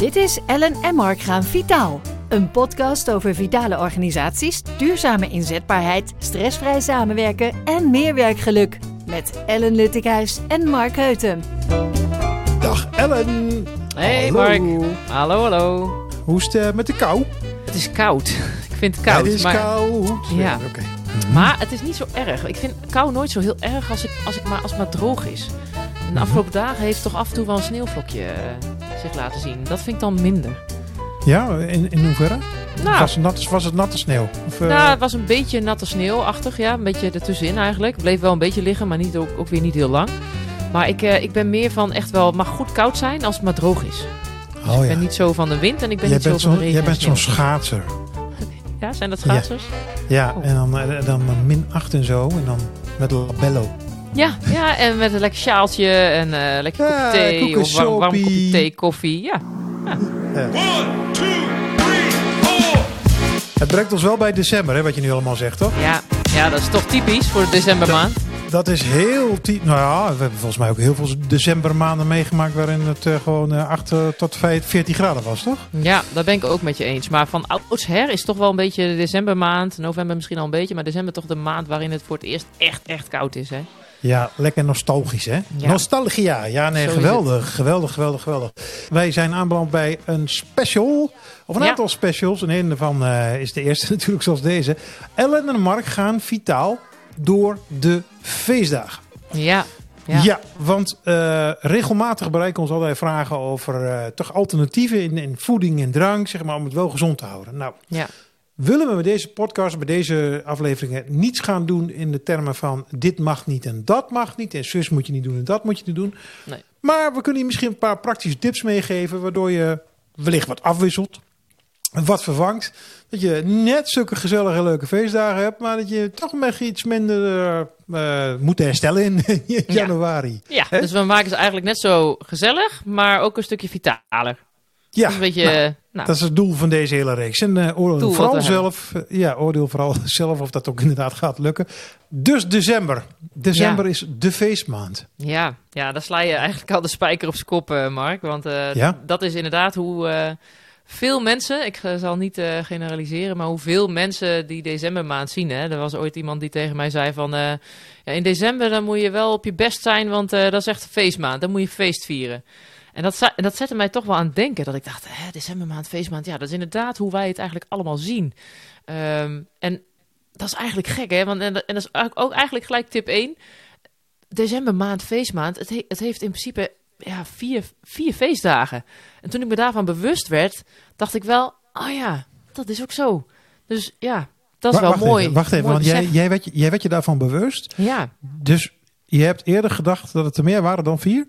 Dit is Ellen en Mark gaan vitaal. Een podcast over vitale organisaties, duurzame inzetbaarheid, stressvrij samenwerken en meer werkgeluk. Met Ellen Luttikhuis en Mark Heuten. Dag Ellen. Hey Hallo. Mark. Hallo, hallo. Hoe is het eh, met de kou? Het is koud. Ik vind het koud. het is maar, koud. Ja. Oké. maar het is niet zo erg. Ik vind kou nooit zo heel erg als, ik, als, ik maar, als het maar droog is. En de afgelopen dagen heeft toch af en toe wel een sneeuwvlokje eh, zich laten zien. Dat vind ik dan minder. Ja, in, in hoeverre? Nou, Was, het nat, was het natte sneeuw? Of, eh, nou, het was een beetje natte sneeuwachtig. Ja, een beetje ertussenin eigenlijk. Bleef wel een beetje liggen, maar niet, ook, ook weer niet heel lang. Maar ik, eh, ik ben meer van echt wel, het mag goed koud zijn als het maar droog is. oh, Ik ja. ben niet zo van de wind en ik ben jij niet zo van de regen jij en bent zo'n schaatser. Ja, zijn dat schaatsers? Ja, Oh. en dan, eh, dan min 8 en zo. En dan met labello. Ja, ja, en met een lekker sjaaltje en eh lekker Ja, kopje thee of warm, warm kopje thee, koffie. Ja, One, two, three, four. Het brengt ons wel bij december, hè, wat je nu allemaal zegt, toch? ja, ja, dat is toch typisch voor de decembermaand. Dat is heel... ty- Nou ja, we hebben volgens mij ook heel veel decembermaanden meegemaakt... waarin het eh, gewoon eh, 8 eh, tot 5, 14 graden was, toch? Ja, dat ben ik ook met je eens. Maar van oudsher is toch wel een beetje de decembermaand, november misschien al een beetje, maar december toch de maand waarin het voor het eerst echt, echt koud is. Hè? Ja, lekker nostalgisch, hè? Ja. Nostalgia. Ja, nee, Zo geweldig, geweldig, geweldig, geweldig. Wij zijn aanbeland bij een special, of een Ja. aantal specials. En een daarvan eh, is de eerste natuurlijk zoals deze. Ellen en Mark gaan vitaal door de feestdagen. Ja, Ja, ja. want eh, regelmatig bereiken ons allerlei vragen over eh, toch alternatieven in, in voeding en drank, zeg maar, om het wel gezond te houden. Nou, ja. Willen we met deze podcast, bij deze afleveringen, niets gaan doen in de termen van dit mag niet en dat mag niet. En zus moet je niet doen en dat moet je niet doen. Nee. Maar we kunnen je misschien een paar praktische tips meegeven, waardoor je wellicht wat afwisselt. Wat vervangt. Dat je net zulke gezellige leuke feestdagen hebt, maar dat je toch met iets minder eh, eh, moet herstellen in januari. ja. Dus we maken ze eigenlijk net zo gezellig, maar ook een stukje vitaler. Ja, Dus een beetje, nou, eh, nou, dat is het doel van deze hele reeks. En eh, oordeel vooral zelf, eh, ja, oordeel vooral zelf of dat ook inderdaad gaat lukken. Dus december. December is de feestmaand. Ja, ja, daar sla je eigenlijk al de spijker op zijn kop, eh, Mark. Want Ja? dat is inderdaad hoe veel mensen, ik zal niet generaliseren, maar hoeveel mensen die decembermaand zien. Hè? Er was ooit iemand die tegen mij zei van, ja, in december dan moet je wel op je best zijn, want dat is echt een feestmaand. Dan moet je feest vieren. En dat, dat zette mij toch wel aan het denken. Dat ik dacht, hè, decembermaand, feestmaand. Ja, dat is inderdaad hoe wij het eigenlijk allemaal zien. Ehm, en dat is eigenlijk gek, hè? Want, en, dat- en dat is ook eigenlijk gelijk tip 1 decembermaand, feestmaand, het, he- het heeft in principe ja, vier, vier feestdagen. En toen ik me daarvan bewust werd, dacht ik wel, oh ja, dat is ook zo. Dus ja, dat is wel wacht mooi. Even, wacht even, Mooi want jij, jij, werd, je- jij werd je daarvan bewust. Ja, Dus je hebt eerder gedacht dat het er meer waren dan vier?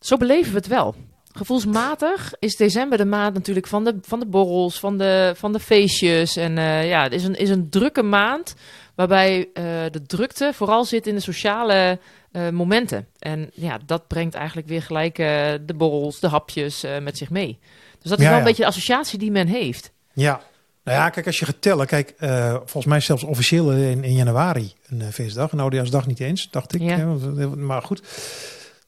Zo beleven we het wel. Gevoelsmatig is december de maand natuurlijk van de, van de borrels, van de, van de feestjes. En eh, ja, het is een, is een drukke maand waarbij eh, de drukte vooral zit in de sociale eh, momenten. En ja, dat brengt eigenlijk weer gelijk de borrels, de hapjes met zich mee. Dus dat is Ja, wel ja. een beetje de associatie die men heeft. Ja. Nou ja, kijk, als je gaat tellen, kijk, volgens mij zelfs officieel in, in januari een eh, feestdag. Een oudejaarsdag niet eens, dacht ik. Ja. hè, maar goed.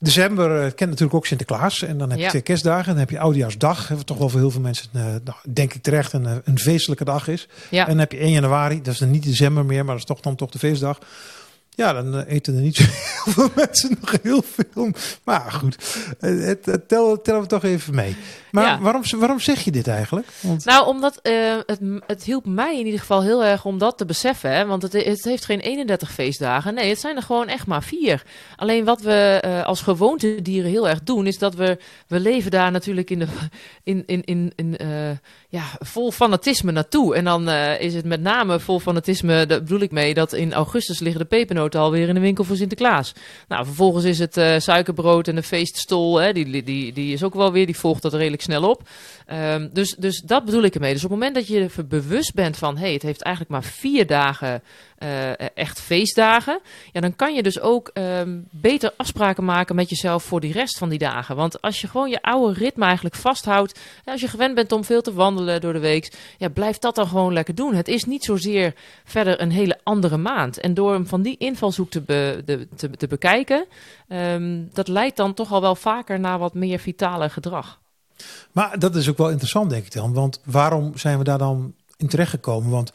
December eh, kent natuurlijk ook Sinterklaas. En dan heb je Ja. kerstdagen. Dan heb je oudejaarsdag. Wat toch wel voor heel veel mensen, eh, nou, denk ik terecht, een, eh, een feestelijke dag is. Ja, En dan heb je 1 januari. Dat is dan niet december meer, maar dat is toch dan toch de feestdag. Ja, dan eh, eten er niet veel mensen nog heel veel. Maar goed, eh, het, het tel, tellen we toch even mee. Maar Ja. waarom, waarom zeg je dit eigenlijk? Want, Nou, omdat eh, het, het hielp mij in ieder geval heel erg om dat te beseffen. Hè? Want het, het heeft geen 31 feestdagen. Nee, het zijn er gewoon echt maar vier. Alleen wat we als gewoontedieren heel erg doen, is dat we, we leven daar natuurlijk in, de, in, in, in, in ja, vol fanatisme naartoe. En dan is het met name vol fanatisme, daar bedoel ik mee, dat in augustus liggen de pepernoten alweer in de winkel voor Sinterklaas. Nou, vervolgens is het eh, suikerbrood en de feeststol, hè, die, die, die is ook wel weer, die volgt dat redelijk snel op. Ehm, dus, dus dat bedoel ik ermee. Dus op het moment dat je er bewust bent van, hé, hey, het heeft eigenlijk maar vier dagen eh, echt feestdagen, ja, dan kan je dus ook ehm, beter afspraken maken met jezelf voor die rest van die dagen. Want als je gewoon je oude ritme eigenlijk vasthoudt, als je gewend bent om veel te wandelen door de week, ja, blijf dat dan gewoon lekker doen. Het is niet zozeer verder een hele andere maand. En door hem van die invalshoek te, be- de- te, te bekijken, ehm, dat leidt dan toch al wel vaker naar wat meer vitale gedrag. Maar dat is ook wel interessant, denk ik dan. Want waarom zijn we daar dan in terechtgekomen? Want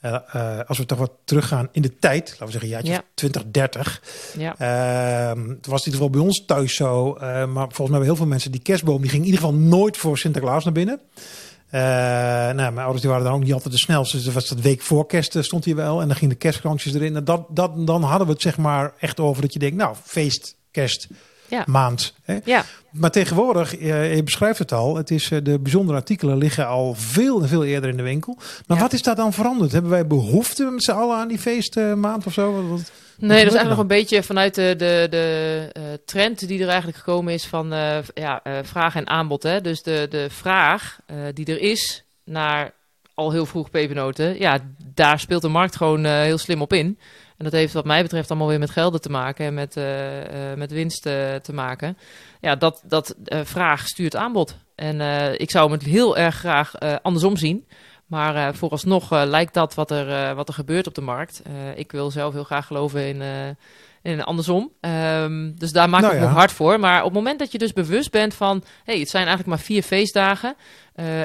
eh, eh, als we toch wat teruggaan in de tijd, laten we zeggen, jaartje Ja. 2030. Ja. Ehm, het was in ieder geval bij ons thuis zo. eh, maar volgens mij bij heel veel mensen, die kerstboom, die ging in ieder geval nooit voor Sinterklaas naar binnen. Eh, nou, mijn ouders die waren dan ook niet altijd de snelste. Dus er was dat week voor kerst eh, stond hij wel. En dan gingen de kerstkransjes erin. En dat, dat, dan hadden we het zeg maar echt over dat je denkt, nou, feest, kerst, Ja. maand. Hè? Ja. Maar tegenwoordig, eh, je beschrijft het al, het is, de bijzondere artikelen liggen al veel en veel eerder in de winkel. Maar Ja. wat is daar dan veranderd? Hebben wij behoefte met z'n allen aan die feestmaand of zo? Wat- Nee, dat is eigenlijk nog een beetje vanuit de, de, de eh, trend die er eigenlijk gekomen is van eh, ja, eh, vraag en aanbod. Hè? Dus de, de vraag die er is naar al heel vroeg pepernoten, ja, daar speelt de markt gewoon heel slim op in. En dat heeft wat mij betreft allemaal weer met gelden te maken en met, met winst eh, te maken. Ja, dat, dat vraag stuurt aanbod. En ik zou het heel erg graag andersom zien. Maar eh, vooralsnog eh, lijkt dat wat er, eh, wat er gebeurt op de markt. Ik wil zelf heel graag geloven in, in andersom. Ehm, dus daar maak Nou ik me ja. hard voor. Maar op het moment dat je dus bewust bent van... hey, het zijn eigenlijk maar vier feestdagen...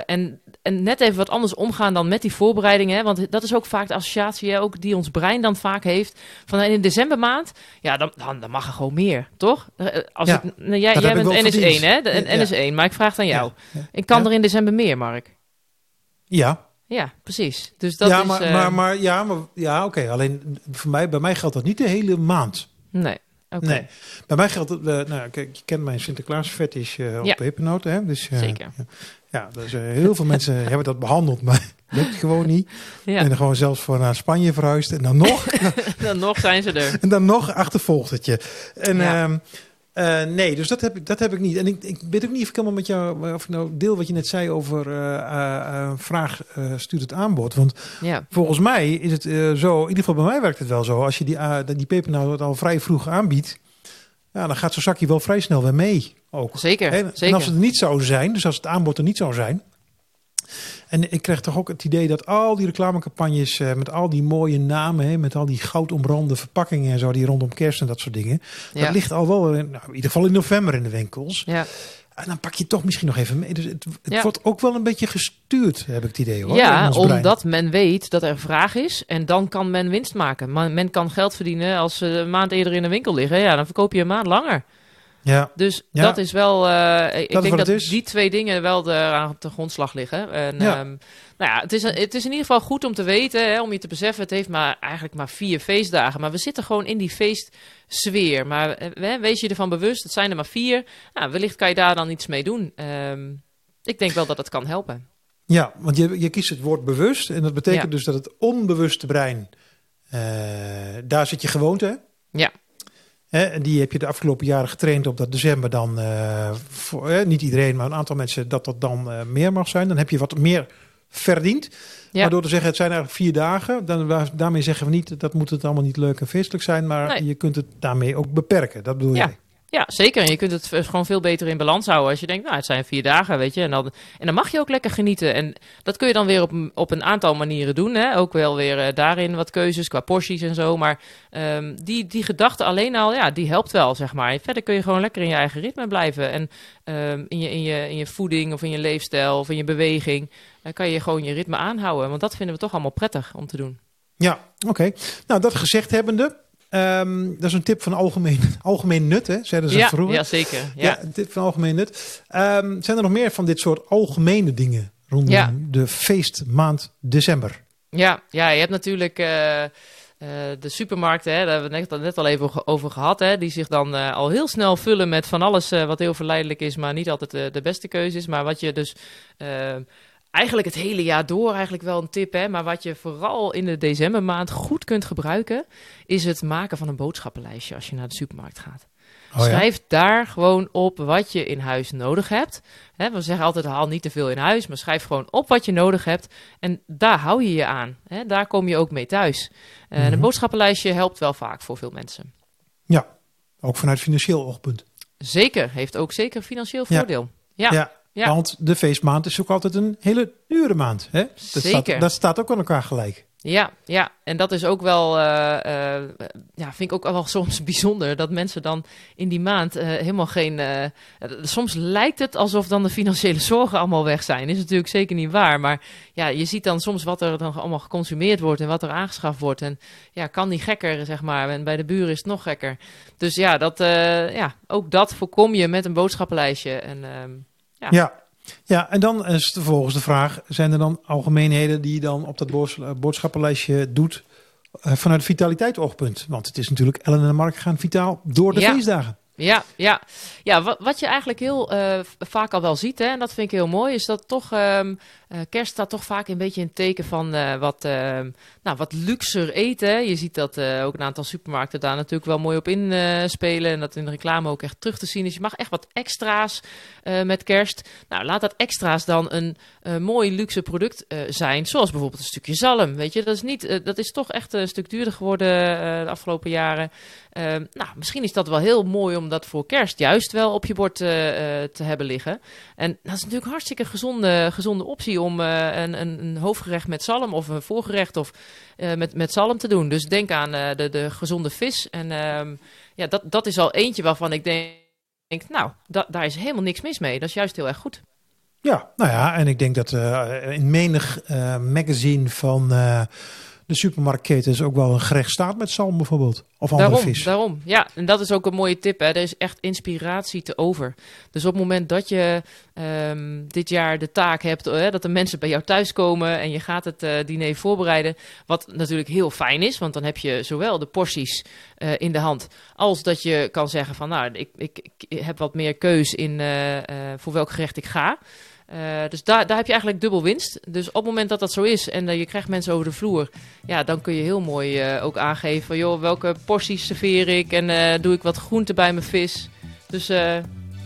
en, en net even wat anders omgaan dan met die voorbereidingen. Want dat is ook vaak de associatie hè, ook die ons brein dan vaak heeft. Van in de decembermaand, ja, dan, dan, dan mag er gewoon meer, toch? Als Ja, ik, nou, jij dat jij bent wel NS1, verdiend. hè? De, Ja, ja. NS1, maar ik vraag het aan jou. Ik kan er in december meer, Mark. Ja, Ja, precies. Dus dat ja, is... maar, eh, maar, maar, ja, maar ja, oké. Alleen voor mij, bij mij geldt dat niet de hele maand. Nee, oké. Nee. Bij mij geldt het, eh, nou, kijk, je kent mijn Sinterklaas fetish eh op Ja. pepernoten. Hè? Dus, Zeker. Ja, dus, eh, heel veel mensen hebben dat behandeld, maar lukt gewoon niet. Ja, En dan gewoon zelfs voor naar Spanje verhuisd. En dan nog, dan nog zijn ze er. en dan nog achtervolgt het je. En Eh, nee, dus dat heb, ik, dat heb ik niet. En ik, ik weet ook niet of ik helemaal met jou, of ik nou deel wat je net zei over eh, eh, vraag stuurt het aanbod. Want Ja, Volgens mij is het zo, in ieder geval bij mij werkt het wel zo. Als je die, die pepernoot al vrij vroeg aanbiedt, ja, dan gaat zo'n zakje wel vrij snel weer mee. Ook. zeker. En zeker. als het er niet zou zijn, dus als het aanbod er niet zou zijn. En ik krijg toch ook het idee dat al die reclamecampagnes eh, met al die mooie namen, hè, met al die goudomrande verpakkingen en zo, die rondom kerst en dat soort dingen. ja. Dat ligt al wel in, nou, in ieder geval in november in de winkels. Ja. En dan pak je toch misschien nog even mee. Dus het, het Ja. wordt ook wel een beetje gestuurd, heb ik het idee hoor. ja, omdat men weet dat er vraag is en dan kan men winst maken. Maar men kan geld verdienen als ze een maand eerder in de winkel liggen. Ja, dan verkoop je een maand langer. Ja, Dus Ja. dat is wel. eh, ik Dat denk dat die twee dingen wel de, aan de grondslag liggen. En, Ja. ehm, nou ja, het is, het is in ieder geval goed om te weten, hè, om je te beseffen. Het heeft maar eigenlijk maar vier feestdagen. Maar we zitten gewoon in die feestsfeer. Maar eh, hè, wees je ervan bewust, het zijn er maar vier. Nou, wellicht kan je daar dan iets mee doen. Ehm, ik denk wel dat het kan helpen. Ja, want je, je kiest het woord bewust. En dat betekent Ja. dus dat het onbewuste brein, eh, daar zit je gewoonte. Ja. En die heb je de afgelopen jaren getraind op dat december dan, eh, voor, eh, niet iedereen, maar een aantal mensen, dat dat dan eh, meer mag zijn. Dan heb je wat meer verdiend. Ja. Maar door te zeggen, het zijn eigenlijk vier dagen, dan, daarmee zeggen we niet, dat moet het allemaal niet leuk en feestelijk zijn, maar Nee. je kunt het daarmee ook beperken. Dat bedoel Ja. Ja, zeker. En je kunt het gewoon veel beter in balans houden. Als je denkt, nou, het zijn vier dagen, weet je. En dan, en dan mag je ook lekker genieten. En dat kun je dan weer op, op een aantal manieren doen. Hè? Ook wel weer eh, daarin wat keuzes qua porties en zo. Maar ehm, die, die gedachte alleen al, ja, die helpt wel, zeg maar. Verder kun je gewoon lekker in je eigen ritme blijven. En ehm, in, je, in, je, in je voeding of in je leefstijl of in je beweging... dan kan je gewoon je ritme aanhouden. Want dat vinden we toch allemaal prettig om te doen. Ja, oké. Nou, dat gezegd hebbende, ehm, dat is een tip van algemeen, algemeen nut, hè, zeiden ze Ja, vroeger. ja, zeker. Ja, Ja. een tip van algemeen nut. Ehm, zijn er nog meer van dit soort algemene dingen rondom Ja. de feestmaand december? Ja, ja, je hebt natuurlijk eh, eh, de supermarkten, hè, daar hebben we het net, net al even over gehad, hè, die zich dan eh, al heel snel vullen met van alles wat heel verleidelijk is, maar niet altijd de beste keuze is. Maar wat je dus eh, eigenlijk het hele jaar door, eigenlijk wel een tip, hè, maar wat je vooral in de decembermaand goed kunt gebruiken, is het maken van een boodschappenlijstje als je naar de supermarkt gaat. Oh, Schrijf daar gewoon op wat je in huis nodig hebt. Hè, we zeggen altijd haal niet te veel in huis, maar schrijf gewoon op wat je nodig hebt. En daar hou je je aan. Hè, daar kom je ook mee thuis. Eh, Mhm. Een boodschappenlijstje helpt wel vaak voor veel mensen. Ja, ook vanuit financieel oogpunt. Zeker, heeft ook zeker financieel voordeel. Ja, Ja, ja. Want de feestmaand is ook altijd een hele dure maand. Hè? Dat, Zeker. Staat, dat staat ook aan elkaar gelijk. Ja, ja, en dat is ook wel, eh, eh, ja, vind ik ook wel soms bijzonder dat mensen dan in die maand eh, helemaal geen. soms lijkt het alsof dan de financiële zorgen allemaal weg zijn. Is natuurlijk zeker niet waar, maar ja, je ziet dan soms wat er dan allemaal geconsumeerd wordt en wat er aangeschaft wordt. En ja, kan niet gekker, zeg maar. En bij de buren is het nog gekker. Dus ja, dat, ja ook dat voorkom je met een boodschappenlijstje. En ehm, Ja. Ja. ja. en dan is vervolgens de vraag: zijn er dan algemeenheden die je dan op dat eh, boodschappenlijstje doet eh, vanuit vitaliteitsoogpunt? Want het is natuurlijk Ellen en Mark gaan vitaal door de Ja. feestdagen. Ja, ja. ja wat, wat je eigenlijk heel eh, vaak al wel ziet, hè, en dat vind ik heel mooi, is dat toch ehm, eh, kerst staat toch vaak een beetje in het teken van eh, wat, ehm, nou, wat luxer eten. Je ziet dat ook een aantal supermarkten daar natuurlijk wel mooi op inspelen en dat in de reclame ook echt terug te zien is. Je mag echt wat extra's met kerst. Nou, laat dat extra's dan een mooi luxe product zijn, zoals bijvoorbeeld een stukje zalm. Weet je, dat is, niet, dat is toch echt een stuk duurder geworden de afgelopen jaren. Ehm, nou, misschien is dat wel heel mooi om dat voor kerst juist wel op je bord eh, eh, te hebben liggen. En dat is natuurlijk hartstikke gezonde, gezonde optie om eh, een, een, hoofdgerecht met zalm of een voorgerecht of met, met zalm te doen. Dus denk aan de, de gezonde vis. En ehm, ja, dat, dat is al eentje waarvan ik denk, nou, da- daar is helemaal niks mis mee. Dat is juist heel erg goed. Ja, nou ja, en ik denk dat in menig magazine van de supermarktketens ook wel een gerecht staat met zalm bijvoorbeeld. Of andere Daarom, vis. daarom. Ja, en dat is ook een mooie tip. Hè. Er is echt inspiratie te over. Dus op het moment dat je ehm, dit jaar de taak hebt, eh, dat de mensen bij jou thuiskomen en je gaat het eh, diner voorbereiden, wat natuurlijk heel fijn is, want dan heb je zowel de porties eh, in de hand, als dat je kan zeggen van, nou, ik, ik, ik heb wat meer keus in eh, voor welk gerecht ik ga. Eh, dus daar, daar heb je eigenlijk dubbel winst. Dus op het moment dat dat zo is en eh, je krijgt mensen over de vloer, ja, dan kun je heel mooi eh, ook aangeven van, joh, welke porties serveer ik en doe ik wat groente bij mijn vis. Dus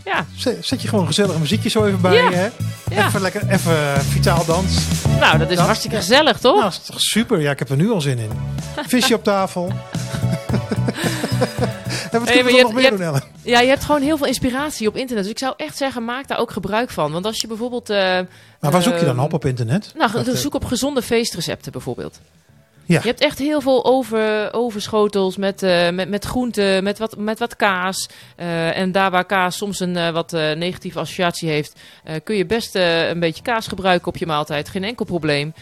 ja, Zet je gewoon gezellig muziekje zo even bij Ja. hè? ja. Even lekker, even vitaal dans. nou, dat is hartstikke gezellig, toch? Nou, dat is toch super. Ja, ik heb er nu al zin in. Visje op tafel. we je nog hebt- meer doen? Ja, je hebt gewoon heel veel inspiratie op internet. Dus ik zou echt zeggen, maak daar ook gebruik van. Want als je bijvoorbeeld... eh, Maar waar zoek je dan ehm, op op internet? Nou, Dat, eh, zoek op gezonde feestrecepten bijvoorbeeld. Ja. Je hebt echt heel veel over, overschotels met, eh, met, met groenten, met wat, met wat kaas. En daar waar kaas soms een wat negatieve associatie heeft, kun je best een beetje kaas gebruiken op je maaltijd. Geen enkel probleem.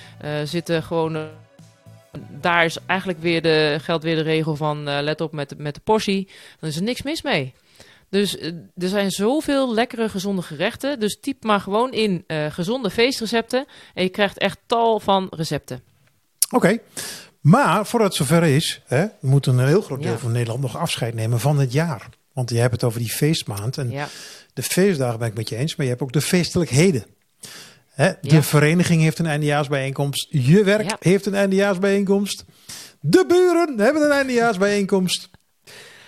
Zitten gewoon. Daar is eigenlijk weer de, geldt weer de regel van eh, let op met, de- met de portie. Dan is er niks mis mee. Dus eh, er zijn zoveel lekkere, gezonde gerechten. Dus typ maar gewoon in eh, gezonde feestrecepten. En je krijgt echt tal van recepten. Oké. Maar voordat het zover is, hè, moet een heel groot deel Ja. van Nederland nog afscheid nemen van het jaar. Want je hebt het over die feestmaand. En Ja. de feestdagen ben ik met je eens, maar je hebt ook de feestelijkheden. Hè, de vereniging heeft een eindejaarsbijeenkomst. Je werk Ja. heeft een eindejaarsbijeenkomst. De buren hebben een eindejaarsbijeenkomst.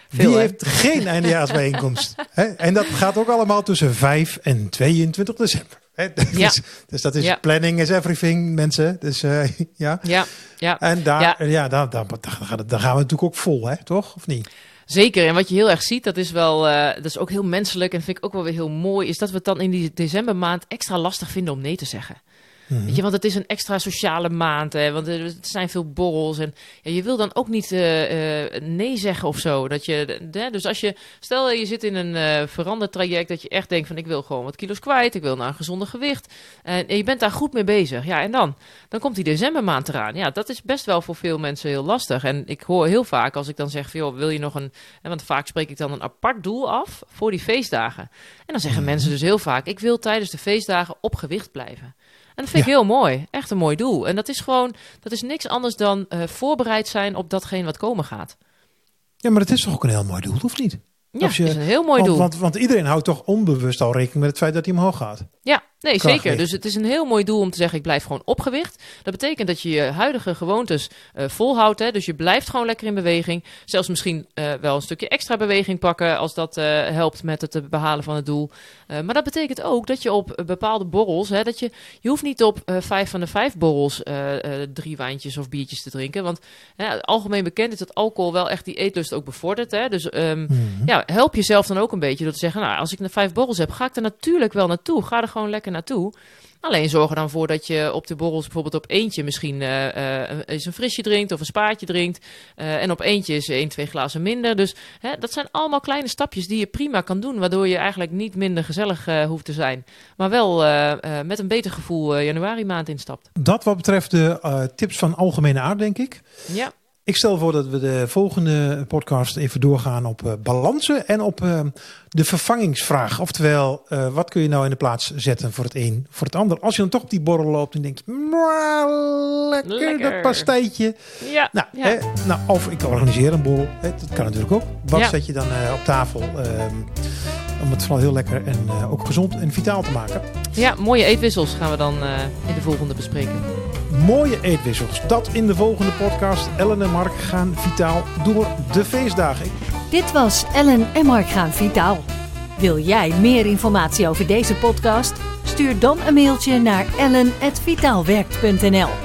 Veel, Wie hè? heeft geen eindejaarsbijeenkomst? Hè? En dat gaat ook allemaal tussen 5 en 22 december. Ja. Dus, dus dat is Ja. planning is everything, mensen. Dus eh, ja. Ja, ja. En daar, ja. Daar gaan we natuurlijk ook vol, hè? toch? Of niet? Zeker. En wat je heel erg ziet, dat is wel, eh, dat is ook heel menselijk en vind ik ook wel weer heel mooi, is dat we het dan in die decembermaand extra lastig vinden om nee te zeggen. Mhm. Weet je, want het is een extra sociale maand, hè, want er zijn veel borrels en ja, je wil dan ook niet eh, eh, nee zeggen of zo. Dat je, dus als je, stel je zit in een eh verandertraject dat je echt denkt van ik wil gewoon wat kilo's kwijt, ik wil naar een gezonder gewicht en, je bent daar goed mee bezig. Ja, en dan? Dan komt die decembermaand eraan. Ja, dat is best wel voor veel mensen heel lastig. En ik hoor heel vaak als ik dan zeg van joh, wil je nog een, want vaak spreek ik dan een apart doel af voor die feestdagen. En dan zeggen mensen dus heel vaak, ik wil tijdens de feestdagen op gewicht blijven. En dat vind ik heel mooi. Echt een mooi doel. En dat is gewoon, dat is niks anders dan eh, voorbereid zijn op datgene wat komen gaat. Ja, maar het is toch ook een heel mooi doel, of niet? Ja, je- is een heel mooi want, doel. Want, want iedereen houdt toch onbewust al rekening met het feit dat hij omhoog gaat. Ja, nee, zeker. Dus het is een heel mooi doel om te zeggen, ik blijf gewoon opgewicht. Dat betekent dat je je huidige gewoontes eh, volhoudt. Hè? Dus je blijft gewoon lekker in beweging. Zelfs misschien eh, wel een stukje extra beweging pakken als dat eh, helpt met het eh, behalen van het doel. Maar dat betekent ook dat je op bepaalde borrels, hè, dat je, je hoeft niet op vijf van de vijf borrels drie wijntjes of biertjes te drinken. Want algemeen bekend is dat alcohol wel echt die eetlust ook bevordert. Hè? Dus ehm, Mhm. ja, help jezelf dan ook een beetje door te zeggen, nou, als ik naar vijf borrels heb, ga ik er natuurlijk wel naartoe. Ga er gewoon lekker naartoe. Alleen zorg er dan voor dat je op de borrels bijvoorbeeld op eentje misschien eh, eh, eens een frisje drinkt of een spaatje drinkt. Eh, en op eentje is één, twee glazen minder. Dus hè, dat zijn allemaal kleine stapjes die je prima kan doen. Waardoor je eigenlijk niet minder gezellig hoeft te zijn. Maar wel met een beter gevoel januari maand instapt. Dat wat betreft de tips van algemene aard, denk ik. Ja, Ik stel voor dat we de volgende podcast even doorgaan op eh, balansen en op eh, de vervangingsvraag. Oftewel, eh, wat kun je nou in de plaats zetten voor het een, voor het ander. Als je dan toch op die borrel loopt en denkt, "Mwah, lekker, Lekker. dat pastijtje. ja, Nou, ja. hè, nou, of ik organiseer een borrel. Hè, dat kan natuurlijk ook. Wat Ja. zet je dan op tafel? ehm, om het vooral heel lekker en ook gezond en vitaal te maken. ja, mooie eetwissels gaan we dan in de volgende bespreken. Mooie eetwissels. Dat in de volgende podcast. Ellen en Mark gaan vitaal door de feestdagen. Dit was Ellen en Mark gaan vitaal. Wil jij meer informatie over deze podcast? Stuur dan een mailtje naar ellen.vitaalwerkt.nl